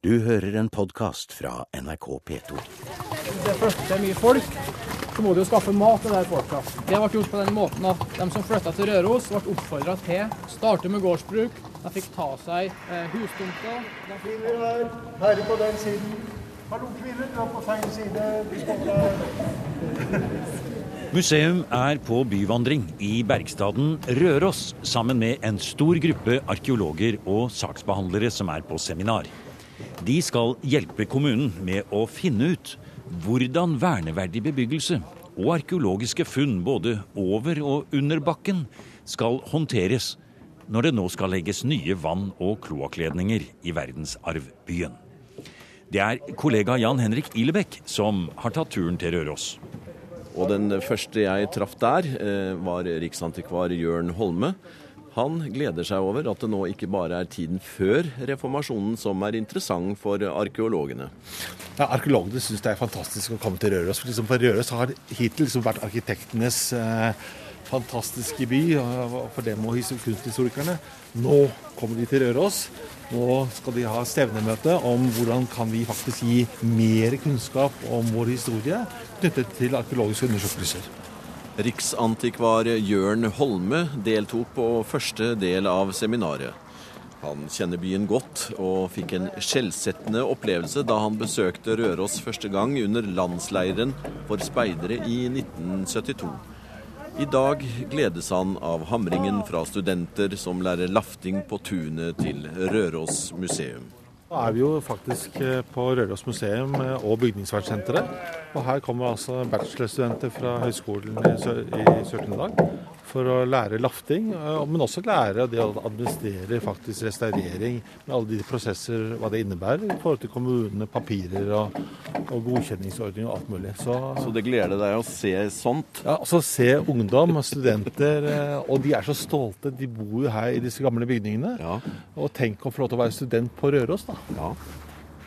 Du hører en podkast fra NRK P2. Det første det er mye folk, så må du jo skaffe mat til de folka. Det ble gjort på den måten at de som flytta til Røros, ble oppfordra til å starte med gårdsbruk. De fikk ta seg eh, hustomter. De. Kvinner her, herre på den siden. Hallo, kvinner, dra på feil side. Museum er på byvandring i bergstaden Røros sammen med en stor gruppe arkeologer og saksbehandlere som er på seminar. De skal hjelpe kommunen med å finne ut hvordan verneverdig bebyggelse og arkeologiske funn både over og under bakken skal håndteres når det nå skal legges nye vann- og kloakkledninger i verdensarvbyen. Det er kollega Jan Henrik Ilebekk som har tatt turen til Røros. Og den første jeg traff der, eh, var riksantikvar Jørn Holme. Han gleder seg over at det nå ikke bare er tiden før reformasjonen som er interessant for arkeologene. Ja, Arkeologene syns det er fantastisk å komme til Røros. For, liksom, for Røros har hittil liksom vært arkitektenes eh, fantastiske by for dem og his- kunsthistorikerne. Nå kommer de til Røros. Nå skal de ha stevnemøte om hvordan kan vi faktisk gi mer kunnskap om vår historie knyttet til arkeologiske undersøkelser. Riksantikvar Jørn Holme deltok på første del av seminaret. Han kjenner byen godt, og fikk en skjellsettende opplevelse da han besøkte Røros første gang under landsleiren for speidere i 1972. I dag gledes han av hamringen fra studenter som lærer lafting på tunet til Røros museum. Nå er vi jo faktisk eh, på Røros museum eh, og Bygningsvernsenteret. Og her kommer altså bachelorstudenter fra Høgskolen i Sør- i Sør-Trøndelag for å lære lafting, eh, men også lære det å administrere faktisk restaurering med alle de prosesser, hva det innebærer i forhold til kommunene, papirer og, og godkjenningsordninger og alt mulig. Så, Så det gleder deg å se sånt? ja, altså Se ungdom studenter, eh, og de er så stolte. De bor jo her i disse gamle bygningene. Ja, Og tenk å få lov til å være student på Røros, da. ja.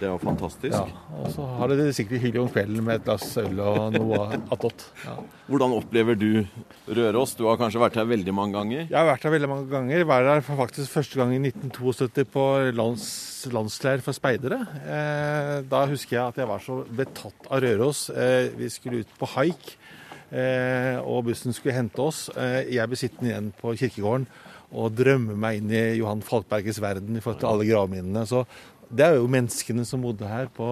Det er jo fantastisk. Ja, og så har de det sikkert hyggelig om kvelden med et glass øl og noe attåt. Ja. Hvordan opplever du Røros? Du har kanskje vært her veldig mange ganger? Jeg har vært her veldig mange ganger. Var her faktisk første gang i 1972 på lands, landsleir for speidere. Eh, da husker jeg at jeg var så betatt av Røros. Eh, vi skulle ut på haik, eh, og bussen skulle hente oss. Eh, jeg ble sittende igjen på kirkegården og drømme meg inn i Johan Falkbergets verden i forhold til alle gravminnene. Så det er jo menneskene som bodde her på,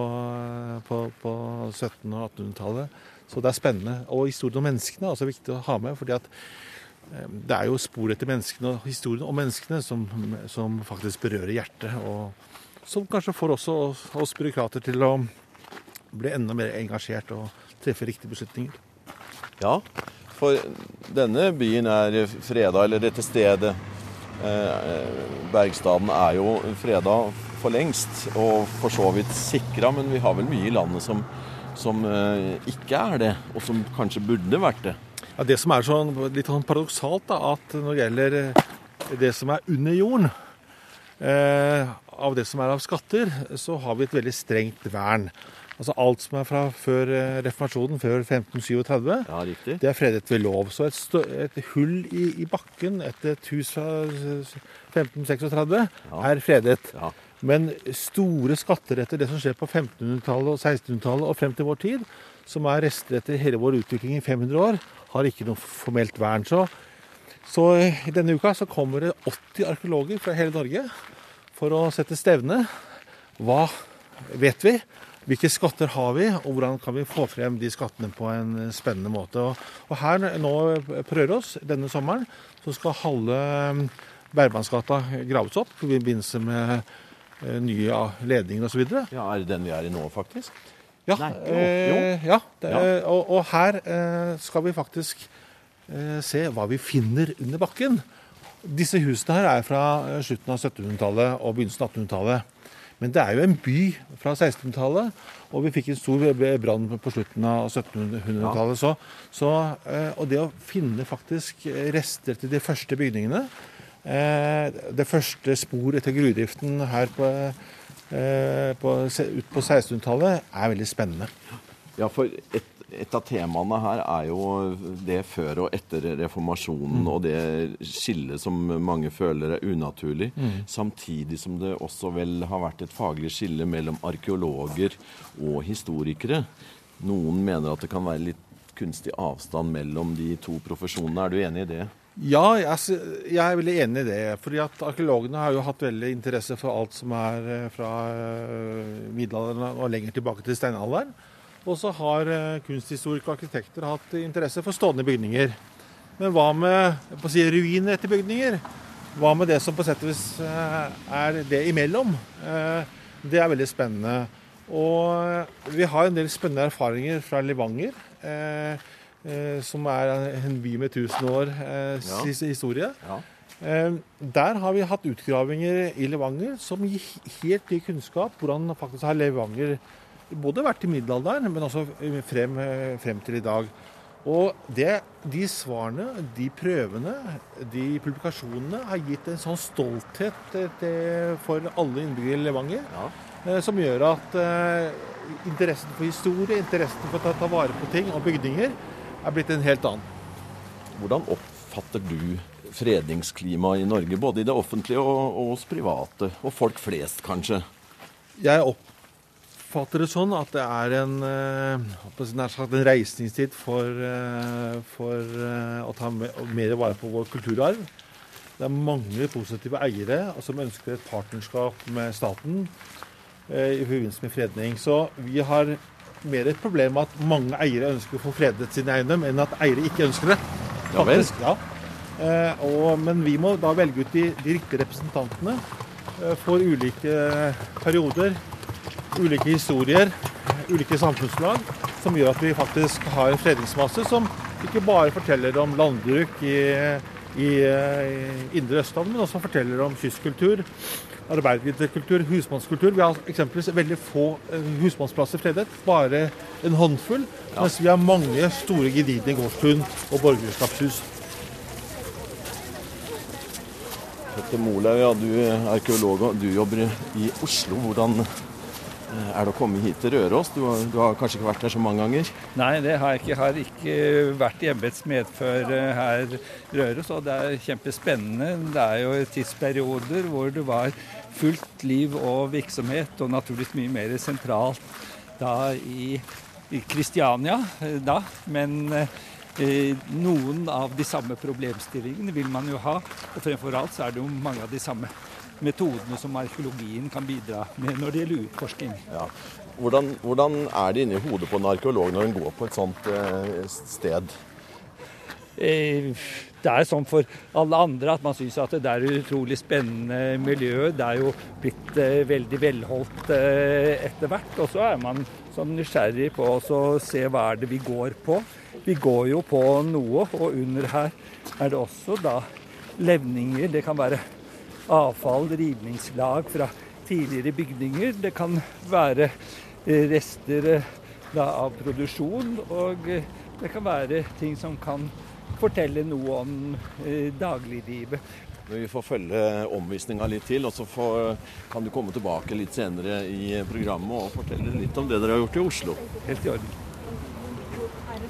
på, på 1700- og 1800-tallet. Så det er spennende. Og historien om menneskene er også viktig å ha med. fordi at eh, det er jo spor etter menneskene og historien om menneskene som, som faktisk berører hjertet. Og som kanskje får også oss, byråkrater til å bli enda mer engasjert og treffe riktige beslutninger. Ja, for denne byen er freda, eller dette stedet, eh, Bergstaden, er jo freda for lengst, og for så vidt sikra, men vi har vel mye i landet som, som eh, ikke er det, og som kanskje burde vært det. Ja, det som er sånn, litt sånn paradoksalt, da, at når det gjelder eh, det som er under jorden, eh, av det som er av skatter, så har vi et veldig strengt vern. Altså alt som er fra før eh, reformasjonen, før 1537, Ja, det er fredet ved lov. Så et, stø et hull i, i bakken etter et hus fra 1536 er fredet. Ja. Men store skatter etter det som skjer på 1500-tallet og 1600-tallet og frem til vår tid, som er rester etter hele vår utvikling i 500 år, har ikke noe formelt vern. Så, så i denne uka så kommer det 80 arkeologer fra hele Norge for å sette stevne. Hva vet vi? Hvilke skatter har vi, og hvordan kan vi få frem de skattene på en spennende måte. Og, her nå på Røros denne sommeren så skal halve Bergmannsgata graves opp i forbindelse med nye ledninger osv. Ja, Er det den vi er i nå, faktisk? Ja, Nei, jo, jo. eh, ja det, Og, og her eh, skal vi faktisk eh, se hva vi finner under bakken. Disse husene her er fra eh, slutten av 1700-tallet og begynnelsen av 1800-tallet. Men det er jo en by fra 1600-tallet, og vi fikk en stor brann på slutten av 1700-tallet. Så, så, eh, og det å finne faktisk rester til de første bygningene eh, Det første spor etter grudriften her på, eh, på, ut på 1600-tallet er veldig spennende. Ja, for et, et av temaene her er jo det før og etter reformasjonen, og det skillet som mange føler er unaturlig. Samtidig som det også vel har vært et faglig skille mellom arkeologer og historikere. Noen mener at det kan være litt kunstig avstand mellom de to profesjonene. Er du enig i det? Ja, jeg, er veldig enig i det. fordi at Arkeologene har jo hatt veldig interesse for alt som er eh, fra eh, middelalderen og lenger tilbake til steinalderen. Og så har eh, kunsthistorikere og arkitekter hatt interesse for stående bygninger. Men hva med på å si, ruiner etter bygninger? Hva med det som på sett og vis er det imellom? Det er veldig spennende. Og vi har en del spennende erfaringer fra Levanger. Eh, som er en by med 1000 år eh, Ja. historie. Ja. Eh, der har vi hatt utgravinger i Levanger som gir helt ny kunnskap. Hvordan faktisk har Levanger både vært i middelalderen, men også frem, frem til i dag. Og det, de svarene, de prøvene, de publikasjonene har gitt en sånn stolthet til, for alle innbyggere i Levanger, Ja. som gjør at interessen for historie, interessen for å ta, ta vare på ting og bygninger, er blitt en helt annen. Hvordan oppfatter du fredningsklimaet i Norge, både i det offentlige og, og hos private, og folk flest kanskje? Jeg oppfatter det sånn at det er en, eh, en reisningstid for, eh, for eh, å ta mer vare på vår kulturarv. Det er mange positive eiere som ønsker et partnerskap med staten i forbindelse med fredning. Så vi har mer et problem at mange eiere ønsker å få fredet sin eiendom, enn at eiere ikke ønsker det. Faktisk, ja. Eh, og, men vi må da velge ut de, de riktige representantene eh, for ulike perioder, ulike historier, ulike samfunnslag, som gjør at vi faktisk har en fredningsmasse som ikke bare forteller om landbruk i, i, eh, indre Østland, men også forteller om kystkultur, arbeiderkultur, husmannskultur. Vi har eksempelvis veldig få eh, husmannsplasser fredet, bare en håndfull, mens vi har mange store gedigne gårdstun og borgerskapshus. Petter Molaug, ja, du er arkeolog og du jobber i Oslo. Hvordan er det å komme hit til Røros? Du har, du har kanskje ikke vært her så mange ganger? Nei, det har jeg ikke. Jeg har ikke vært i embets medfør eh, her Røros, og det er kjempespennende. Det er jo tidsperioder hvor det var fullt liv og virksomhet, og naturligvis mye mer sentralt da i, i Kristiania eh, da. Men eh, noen av de samme problemstillingene vil man jo ha, og fremfor alt så er det jo mange av de samme metodene som arkeologien kan bidra med når det gjelder utforsking. Ja. Hvordan, hvordan er det inni hodet på en arkeolog når en går på et sånt eh, sted? Eh, Det er sånn for alle andre at man syns at det er et utrolig spennende miljø. Det er jo blitt eh, veldig velholdt eh, etter hvert. Og så er man sånn nysgjerrig på å se hva er det vi går på. Vi går jo på noe, og under her er det også da levninger. Det kan være avfall, rivningslag fra tidligere bygninger. Det kan være eh, rester eh, da, av produksjon, og eh, det kan være ting som kan fortelle noe om eh, dagliglivet. Vi får følge omvisninga litt til, og så får, kan du komme tilbake litt senere i programmet og fortelle litt om det dere har gjort i Oslo. Helt i orden.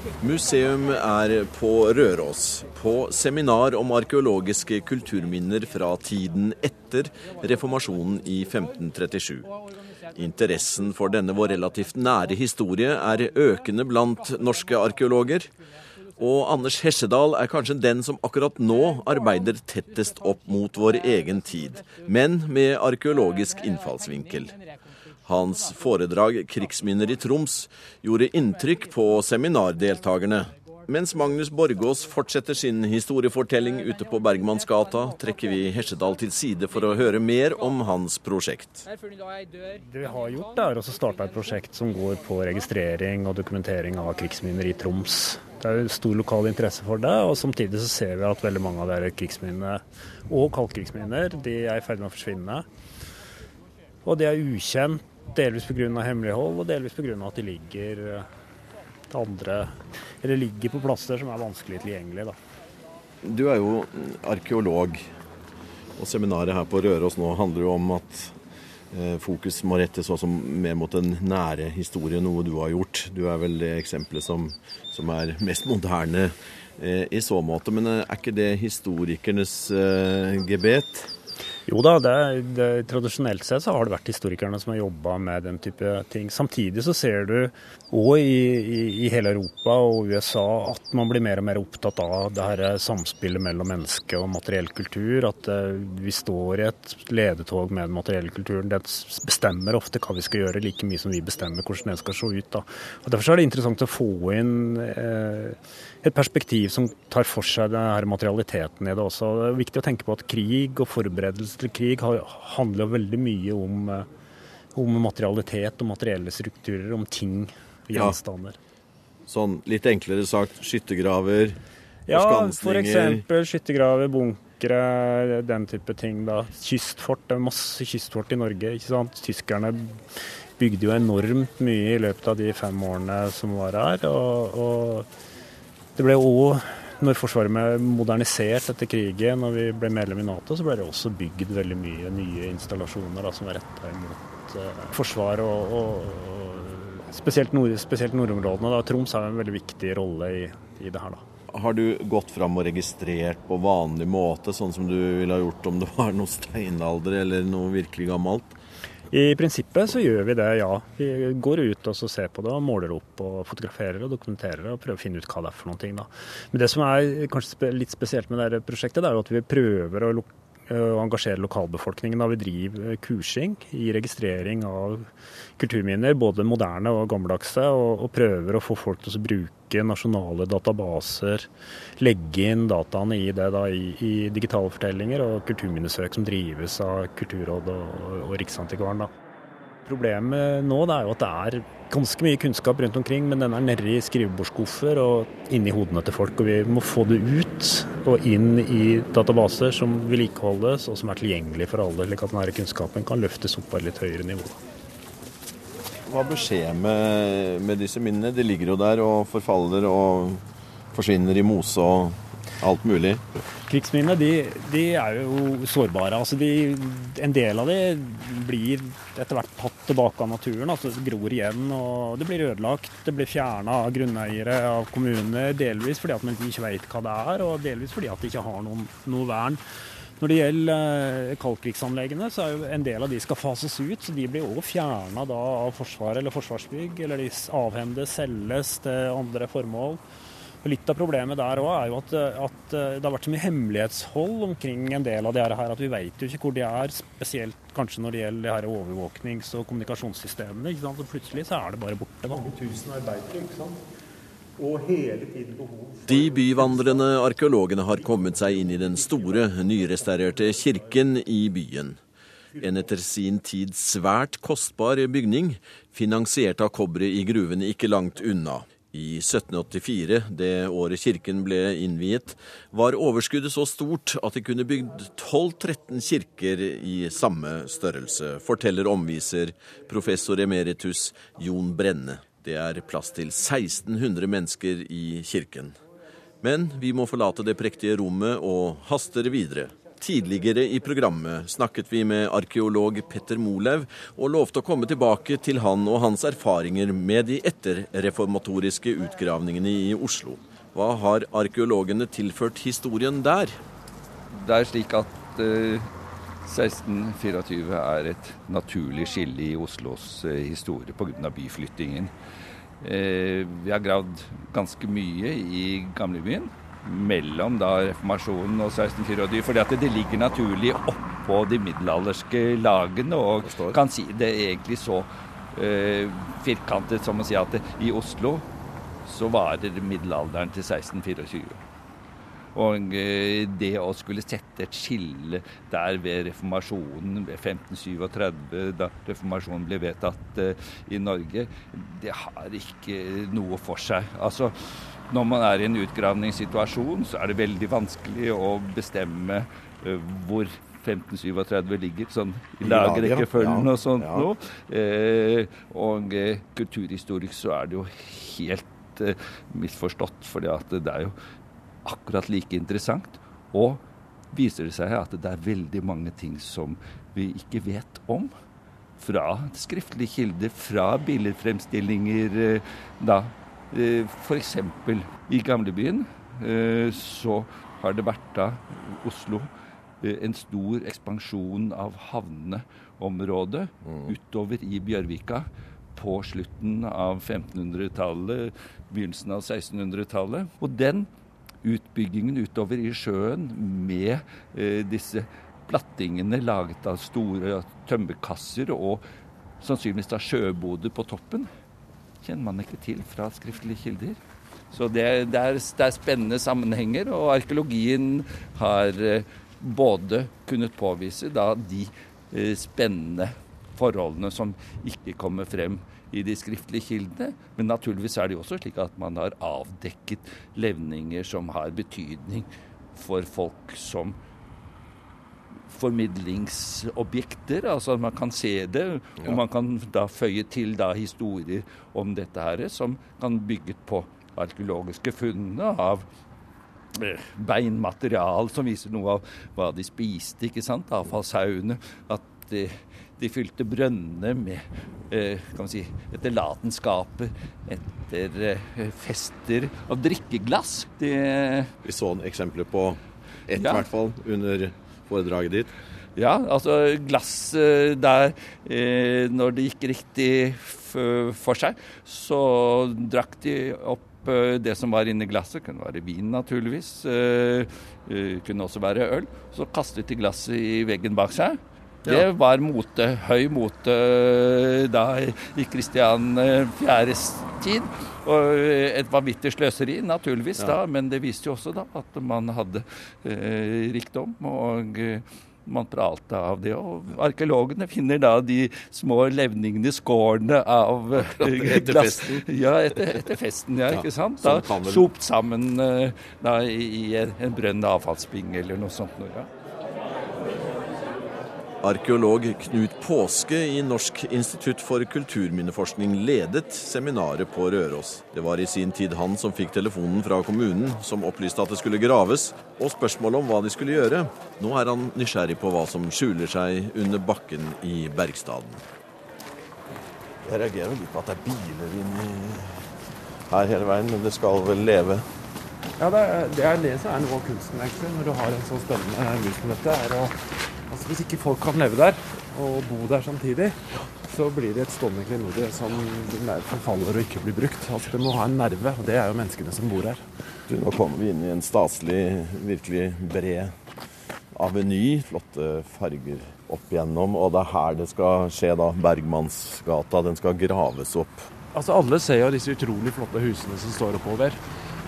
Museum er på Røros, på seminar om arkeologiske kulturminner fra tiden etter reformasjonen i 1537. Interessen for denne vår relativt nære historie er økende blant norske arkeologer. Og Anders Hesjedal er kanskje den som akkurat nå arbeider tettest opp mot vår egen tid, men med arkeologisk innfallsvinkel. Hans foredrag 'Krigsminner i Troms' gjorde inntrykk på seminardeltakerne. Mens Magnus Borgås fortsetter sin historiefortelling ute på Bergmannsgata, trekker vi Hesjedal til side for å høre mer om hans prosjekt. Det vi har gjort, er å starte et prosjekt som går på registrering og dokumentering av krigsminner i Troms. Det er stor lokal interesse for det, og samtidig så ser vi at veldig mange av de krigsminnene og kaldkrigsminner de er i ferd med å forsvinne. Og det er ukjent, delvis pga. hemmelighold og delvis pga. at de ligger eh, til andre Eller ligger på plasser som er vanskelig tilgjengelig. da. Du er jo arkeolog, og seminaret her på Røros nå handler jo om at eh, fokus må rettes også mer mot den nære historien, noe du har gjort. Du er vel det eksempelet som, som er mest moderne eh, i så måte. Men er ikke det historikernes gebet? Jo da, det, det, tradisjonelt sett så har det vært historikerne som har jobba med den type ting. Samtidig så ser du òg i, i, i, hele Europa og USA at man blir mer og mer opptatt av det her samspillet mellom menneske og materiell kultur. At uh, vi står i et ledetog med den materielle kulturen. Det bestemmer ofte hva vi skal gjøre, like mye som vi bestemmer hvordan det skal se ut. Da. Og Derfor er det interessant å få inn uh, et perspektiv som tar for seg denne materialiteten i det også. Det er viktig å tenke på at krig og forberedelse til krig handler veldig mye om, eh, om materialitet og materielle strukturer, om ting, gjenstander. Ja. Sånn litt enklere sagt skyttergraver, ja, f.eks. skyttergraver, bunkere, den type ting. da. Kystfort, det er masse kystfort i Norge. ikke sant? Tyskerne bygde jo enormt mye i løpet av de fem årene som var her. og, og det ble òg, når Forsvaret ble modernisert etter krigen og vi ble medlem i Nato, så ble det også bygd veldig mye nye installasjoner da, som var retta mot eh, Forsvaret og, og, og, spesielt, nord, spesielt nordområdene. Da. Troms har en veldig viktig rolle i, i det her. da. Har du gått fram og registrert på vanlig måte, sånn som du ville ha gjort om det var noe steinalder eller noe virkelig gammelt? I prinsippet så gjør vi det, ja. Vi går ut og ser på det og måler opp og fotograferer og dokumenterer og prøver å finne ut hva det er for noen ting. Da. Men det som er kanskje litt spesielt med dette prosjektet, det er jo at vi prøver å å engasjere lokalbefolkningen da vi driver kursing i registrering av kulturminner, både moderne og gammeldagse, og, og prøver å få folk til å bruke nasjonale databaser, legge inn dataene i det da, i, i digitale fortellinger og kulturminnesøk som drives av Kulturrådet og, og Riksantikvaren. da. Problemet nå er jo at det er ganske mye kunnskap rundt omkring, men den er nedi skrivebordsskuffer og inni hodene til folk. Og vi må få det ut og inn i databaser som vedlikeholdes og som er tilgjengelig for alle, slik at denne kunnskapen kan løftes opp på et litt høyere nivå. Hva bør skje med, med disse minnene? De ligger jo der og forfaller og forsvinner i mose og alt mulig. Krigsminnene de, de er jo sårbare. Altså de, en del av de blir etter hvert tatt tilbake av naturen. altså Det gror igjen og det blir ødelagt. Det blir fjerna av grunneiere, av kommuner. Delvis fordi at man ikke vet hva det er, og delvis fordi at de ikke har noen, noe vern. Når det gjelder eh, kaldkrigsanleggene, så er jo en del av de skal fases ut. Så de blir òg fjerna av Forsvaret eller Forsvarsbygg, eller de avhendes, selges til andre formål. Og Litt av problemet der òg er jo at, at, eh, det har vært så mye hemmelighetshold omkring en del av de her, at vi vet jo ikke hvor de er. Spesielt kanskje når det gjelder de her overvåknings- og kommunikasjonssystemene. ikke sant? Så plutselig så er det bare borte. Mange tusen arbeidere, ikke sant. Og hele tiden behov De byvandrende arkeologene har kommet seg inn i den store, nyrestaurerte kirken i byen. En etter sin tid svært kostbar bygning, finansiert av kobberet i gruvene ikke langt unna. I 1784, det året kirken ble innviet, var overskuddet så stort at de kunne bygd 12-13 kirker i samme størrelse, forteller omviser professor emeritus Jon Brenne. Det er plass til 1600 mennesker i kirken. Men vi må forlate det prektige rommet og haster videre. Tidligere i programmet snakket vi med arkeolog Petter Molev og lovte å komme tilbake til han og hans erfaringer med de etterreformatoriske utgravningene i Oslo. Hva har arkeologene tilført historien der? Det er slik at uh, eh, 1624 er et naturlig skille i Oslos uh, historie pga. byflyttingen. Uh, vi har gravd ganske mye i gamlebyen mellom da reformasjonen og 1624. Fordi at det ligger naturlig oppå de middelalderske lagene, og kan si det er egentlig så eh, firkantet som å si at det, i Oslo så varer middelalderen til 1624. Og eh, det å skulle sette et skille der ved reformasjonen, ved 1537, da reformasjonen ble vedtatt uh, i Norge, det har ikke noe for seg. Altså, når man er i en utgravningssituasjon, så er det veldig vanskelig å bestemme uh, hvor 1537 ligger, sånn i lagrekkefølgen ja, og sånt ja. noe. Eh, og eh, kulturhistorisk så er det jo helt eh, misforstått, for det er jo akkurat like interessant. Og viser det seg at det er veldig mange ting som vi ikke vet om. fra skriftlige kilder, fra billedfremstillinger. Eh, da eh, f.eks. i gamlebyen eh, så har det vært da Oslo en stor ekspansjon av havneområdet mm. utover i Bjørvika på slutten av 1500-tallet, begynnelsen av 1600-tallet. Og den utbyggingen utover i sjøen med eh, disse plattingene laget av store tømmerkasser og sannsynligvis da sjøboder på toppen, kjenner man ikke til fra skriftlige kilder. Så det, det, er, det er, spennende sammenhenger, og arkeologien har eh, både kunnet påvise da de eh, spennende forholdene som ikke kommer frem i de skriftlige kildene. Men naturligvis er det jo også slik at man har avdekket levninger som har betydning for folk som formidlingsobjekter. Altså man kan se det, ja. og man kan da føye til da historier om dette her, som kan bygget på arkeologiske funnene av eh, beinmaterial som viser noe av hva de spiste, ikke sant, avfallshaugene. At de, de fylte brønnene med kan kan si, etter latenskaper, etter eh, fester av drikkeglass. De, Vi så eksempler på ett, i ja. hvert fall, under foredraget ditt. Ja, altså glass eh, der Når det gikk riktig for seg, så drakk de opp det som var inni glasset. Kunne være vin, naturligvis. Kunne også være øl. Så kastet de glasset i veggen bak seg. Det var mote, høy mote da i Kristian 4.s tid. Og et vanvittig sløseri, naturligvis, ja. da, men det viste jo også da at man hadde eh, rikdom. og eh, man pralte av det. Og arkeologene finner da de små levningene, skårene av Etter festen? Ja, etter, etter festen, ja, ikke sant. Da sopt sammen eh, da, i en brønn avfallsbinge eller noe sånt. Ja. Arkeolog Knut Påske i Norsk institutt for kulturminneforskning ledet seminaret på Røros. Det var i sin tid han som fikk telefonen fra kommunen som opplyste at det skulle graves, og spørsmålet om hva de skulle gjøre. Nå er han nysgjerrig på hva som skjuler seg under bakken i Bergstaden. Jeg reagerer litt på at det er biler inni her hele veien, men det skal vel leve? Ja, det er det, er det som er noe av kunsten, egentlig, når du har en så spennende mus som dette. er å Hvis ikke folk kan leve der og bo der samtidig, så blir det et stående klenodie som forfaller og ikke blir brukt. Altså Det må ha en nerve, og det er jo menneskene som bor her. Du, nå kommer vi inn i en staselig, virkelig bred aveny. Flotte farger opp igjennom. Og det er her det skal skje, da. Bergmannsgata. Den skal graves opp. Altså Alle ser jo disse utrolig flotte husene som står oppover.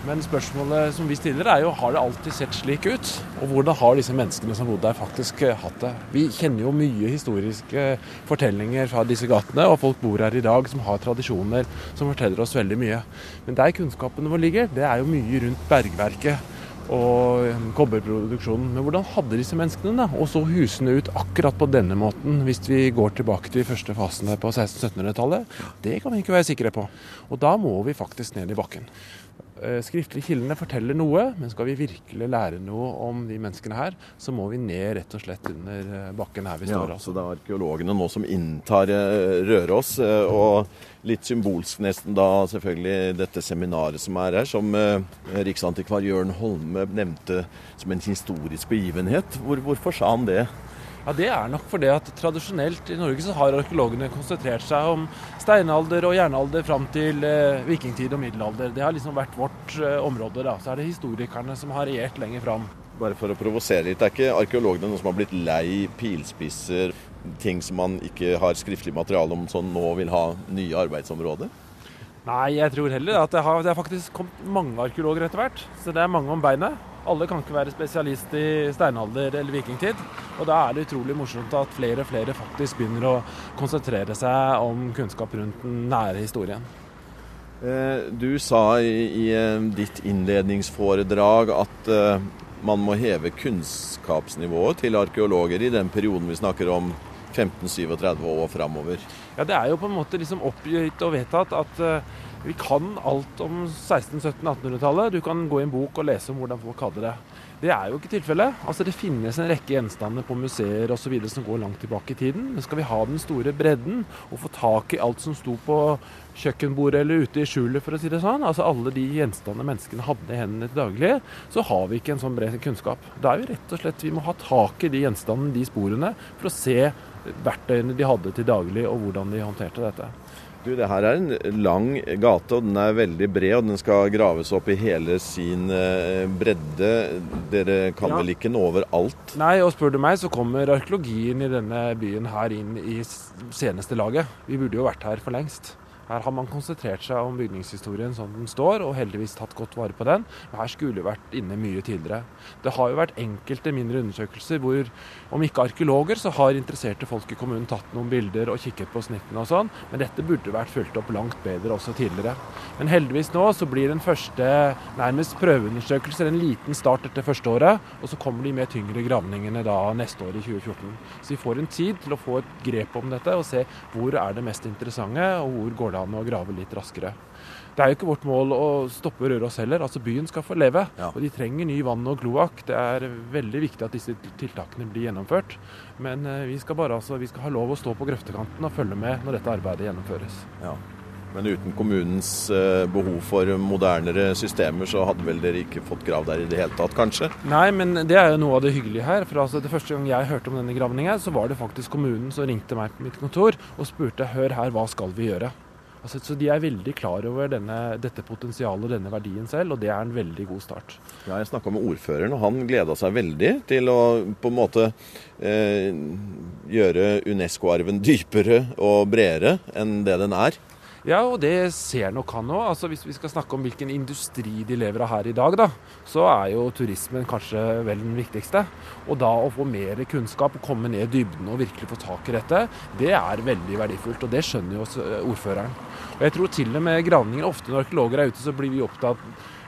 Men spørsmålet som vi stiller er jo har det alltid sett slik ut? Og hvordan har disse menneskene som bodde der faktisk eh, hatt det? Vi kjenner jo mye historiske fortellinger fra disse gatene, og folk bor her i dag som har tradisjoner som forteller oss veldig mye. Men der kunnskapene våre ligger, det er jo mye rundt bergverket og eh, kobberproduksjonen. Men hvordan hadde disse menneskene det? Og så husene ut akkurat på denne måten, hvis vi går tilbake til de første fasene på 1600-1700-tallet? Det kan vi ikke være sikre på. Og da må vi faktisk ned i bakken. Eh, skriftlige kildene forteller noe, men skal vi virkelig lære noe om de menneskene her, så må vi ned rett og slett under eh, bakken her vi står. Ja, så det er arkeologene nå som inntar eh, Røros, og litt symbolsk nesten da selvfølgelig dette seminaret som er her, som riksantikvar Jørn Holme nevnte som en historisk begivenhet. Hvor, hvorfor sa han det? Ja, Det er nok fordi at tradisjonelt i Norge så har arkeologene konsentrert seg om steinalder og jernalder fram til eh, vikingtid og middelalder. Det har liksom vært vårt eh, område. da. Så er det historikerne som har regjert lenger fram. Bare for å provosere litt, er ikke arkeologene noen som har blitt lei pilspisser, ting som man ikke har skriftlig materiale om, som nå vil ha nye arbeidsområder? Nei, jeg tror heller at det har, det har faktisk kommet mange arkeologer etter hvert. Så det er mange om beinet. Alle kan ikke være spesialist i steinalder eller vikingtid. Og da er det utrolig morsomt at flere og flere faktisk begynner å konsentrere seg om kunnskap rundt den nære historien. Eh, du sa i, eh, ditt innledningsforedrag at eh, man må heve kunnskapsnivået til arkeologer i den perioden vi snakker om 1537 og framover. Ja, det er jo på en måte liksom oppgitt og vedtatt at vi kan alt om 1600-, 1700-, 1800-tallet. Du kan gå i en bok og lese om hvordan folk hadde det. Det er jo ikke tilfellet. Altså, det finnes en rekke gjenstander på museer og videre som går langt tilbake i tiden. Men skal vi ha den store bredden og få tak i alt som sto på kjøkkenbordet eller ute i skjulet, for å si det sånn, altså alle de gjenstandene menneskene hadde i hendene til daglig, så har vi ikke en sånn bred kunnskap. Da er vi rett og slett Vi må ha tak i de gjenstandene, de sporene, for å se verktøyene de hadde til daglig, og hvordan de håndterte dette. Du, det her er en lang gate, og den er veldig bred, og den skal graves opp i hele sin eh, bredde. Dere kan Ja. vel ikke nå over alt? Nei, og spør du meg, så kommer arkeologien i denne byen her inn i seneste laget. Vi burde jo vært her for lengst. Her har man konsentrert seg om bygningshistorien som den står, og heldigvis tatt godt vare på den. Her skulle vi vært inne mye tidligere. Det har jo vært enkelte mindre undersøkelser hvor, om ikke arkeologer, så har interesserte folk i kommunen tatt noen bilder og kikket på snittene og sånn. Men dette burde vært fulgt opp langt bedre også tidligere. Men heldigvis nå så blir den første nærmest prøveundersøkelser en liten start etter første året, og så kommer de med tyngre gravningene da neste år i 2014. Så vi får en tid til å få et grep om dette og se hvor er det mest interessante, og hvor går det an og grave litt raskere. Det er jo ikke vårt mål å stoppe Røros heller. altså Byen skal få leve. Og de trenger ny vann og kloakk. Det er veldig viktig at disse tiltakene blir gjennomført. Men eh, vi skal bare altså, vi skal ha lov å stå på grøftekanten og følge med når dette arbeidet gjennomføres. Ja. Men uten kommunens eh, behov for modernere systemer, så hadde vel dere ikke fått grav der i det hele tatt, kanskje? Nei, men det er jo noe av det hyggelige her. For altså, det første gang jeg hørte om denne gravningen, så var det faktisk kommunen som ringte meg på mitt kontor og spurte hør her, hva skal vi gjøre? Altså, så de er veldig klar over denne, dette potensialet og denne verdien selv, og det er en veldig god start. Ja, jeg snakka med ordføreren, og han gleda seg veldig til å på en måte eh, gjøre Unesco-arven dypere og bredere enn det den er. Ja, og det ser nok han òg. Altså, hvis vi skal snakke om hvilken industri de lever av her i dag, da, så er jo turismen kanskje vel den viktigste. Og da å få mer kunnskap, komme ned i dybden og virkelig få tak i dette, det er veldig verdifullt. Og det skjønner jo eh, ordføreren. Og jeg tror til og med gravninger Ofte når arkeologer er ute, så blir vi opptatt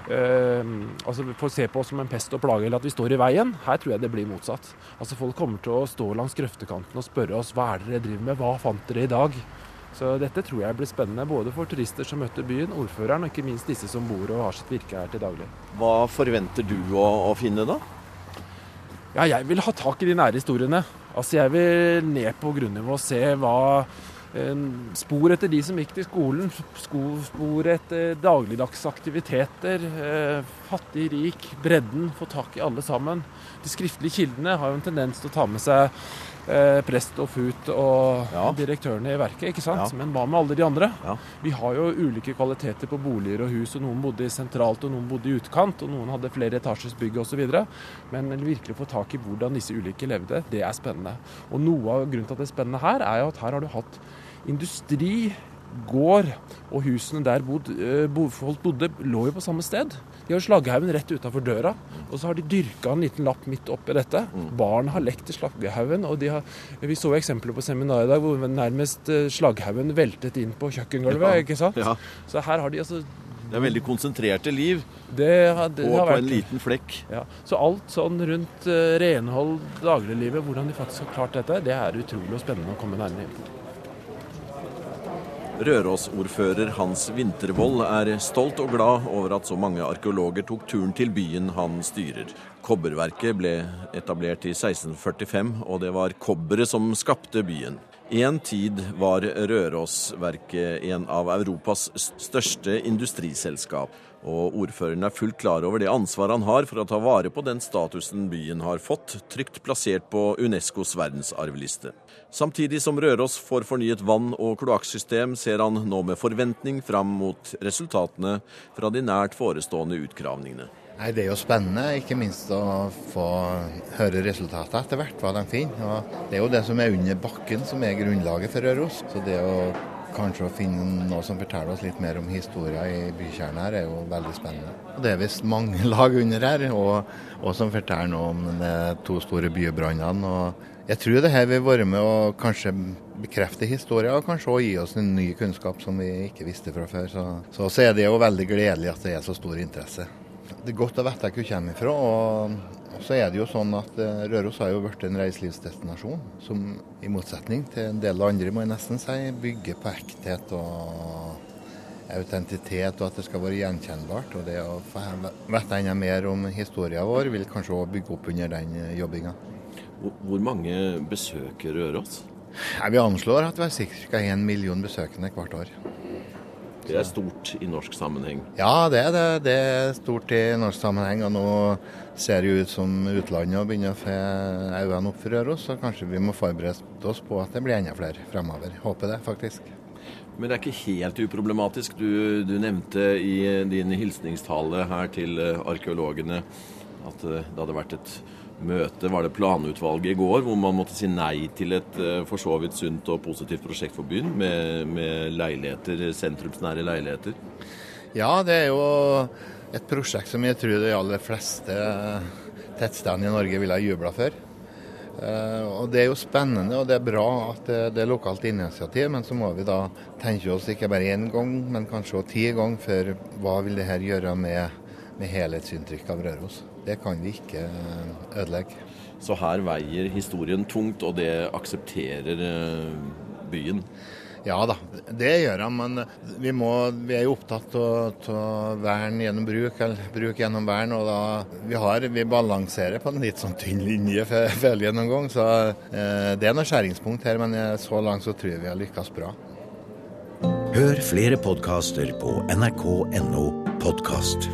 Uh, altså får se på oss som en pest og plage, eller at vi står i veien. Her tror jeg det blir motsatt. Altså Folk kommer til å stå langs grøftekanten og spørre oss hva er det dere driver med, hva fant dere i dag? Så dette tror jeg blir spennende både for turister som møter byen, ordføreren og ikke minst disse som bor og har sitt virke her til daglig. Hva forventer du å, å finne, da? Ja, jeg vil ha tak i de nære historiene. Altså Jeg vil ned på grunnivå og se hva Spor etter de som gikk til skolen. Spor etter dagligdagse aktiviteter. Eh, fattig, rik, bredden. Få tak i alle sammen. De skriftlige kildene har jo en tendens til å ta med seg eh, prest og fut og direktørene i verket, ikke sant? Ja. Men hva med alle de andre? Vi har jo ulike kvaliteter på boliger og hus, og noen bodde sentralt og noen bodde i utkant, og noen hadde flere etasjes bygg osv. Men virkelig få tak i hvordan disse ulike levde, det er spennende. Og noe av grunnen til at det er spennende her, er jo at her har du hatt industri, gård, og husene der bod, eh, folk bodde, lå jo på samme sted. De har slagghaugen rett utafor døra, og så har de dyrka en liten lapp midt oppi dette. Barn har lekt i slagghaugen, og har, vi så eksempler på seminaret i dag hvor nærmest eh, slagghaugen veltet inn på kjøkkengulvet. Ikke sant? ja. Så her har de altså Det er veldig konsentrerte liv. det har, det og på vært- en liten flekk. Ja, Så alt sånn rundt eh, renhold, dagliglivet, hvordan de faktisk har klart dette, det er utrolig og spennende å komme nærmere inn på. Røros-ordfører Hans Vintervold er stolt og glad over at så mange arkeologer tok turen til byen han styrer. Kobberverket ble etablert i 1645, og det var kobberet som skapte byen. En tid var Rørosverket en av Europas største industriselskap, og ordføreren er fullt klar over det ansvar han har for å ta vare på den statusen byen har fått, trygt plassert på Unescos verdensarvliste. Samtidig som Røros får fornyet vann- og kloakksystem, ser han nå med forventning fram mot resultatene fra de nært forestående utgravningene. Nei, Det er jo spennende, ikke minst å få høre resultatet etter hvert, hva de finner. Og det er jo det som er under bakken som er grunnlaget for Røros. Så det å kanskje å finne noe som forteller oss litt mer om historien i bykjernen her, er jo veldig spennende. Det er visst mange lag under her, og, og som forteller noe om de to store bybrannene. Jeg tror det her vil være med å kanskje bekrefte historien, og kanskje også gi oss en ny kunnskap som vi ikke visste fra før. Så, så, så er det jo veldig gledelig at det er så stor interesse. Det er godt å vite hvor jeg kommer ifra. Og, og så er det jo sånn at eh, Røros har jo blitt en reiselivsdestinasjon som i motsetning til en del andre, må jeg nesten si, bygger på ekthet og autentitet, og at det skal være gjenkjennbart. Og det å få vite enda mer om historien vår vil kanskje òg bygge opp under den jobbinga. Hvor mange besøker Røros? Ja, vi anslår at vi har ca. 1 million besøkende hvert år. Det er stort i norsk sammenheng? Ja, det er det. Det er stort i norsk sammenheng. Og nå ser det ut som utlandet begynner å få øynene opp for Røros, så kanskje vi må forberede oss på at det blir enda flere fremover. Håper det, faktisk. Men det er ikke helt uproblematisk. Du, du nevnte i din hilsningstale her til arkeologene at det hadde vært et møte, var det planutvalget i går, hvor man måtte si nei til et for så vidt sunt og positivt prosjekt for byen, med, med leiligheter, sentrumsnære leiligheter? Ja, det er jo et prosjekt som jeg tror de aller fleste tettstedene i Norge ville ha jubla for. Og Det er jo spennende og det er bra at det er lokalt initiativ, men så må vi da tenke oss ikke bare én gang, men kanskje ti ganger for hva vil det her gjøre med, med helhetsinntrykket av Røros. Det kan vi ikke ødelegge. Så her veier historien tungt, og det aksepterer byen? Ja da, det gjør han. Men vi, må, vi er jo opptatt av vern gjennom bruk, eller bruk gjennom vern. og da, Vi, har, vi balanserer på en litt sånn tynn linje for gjennomgang. Så eh, det er noe skjæringspunkt her, men så langt så tror jeg vi har lykkes bra. Hør flere podkaster på nrk.no podkast.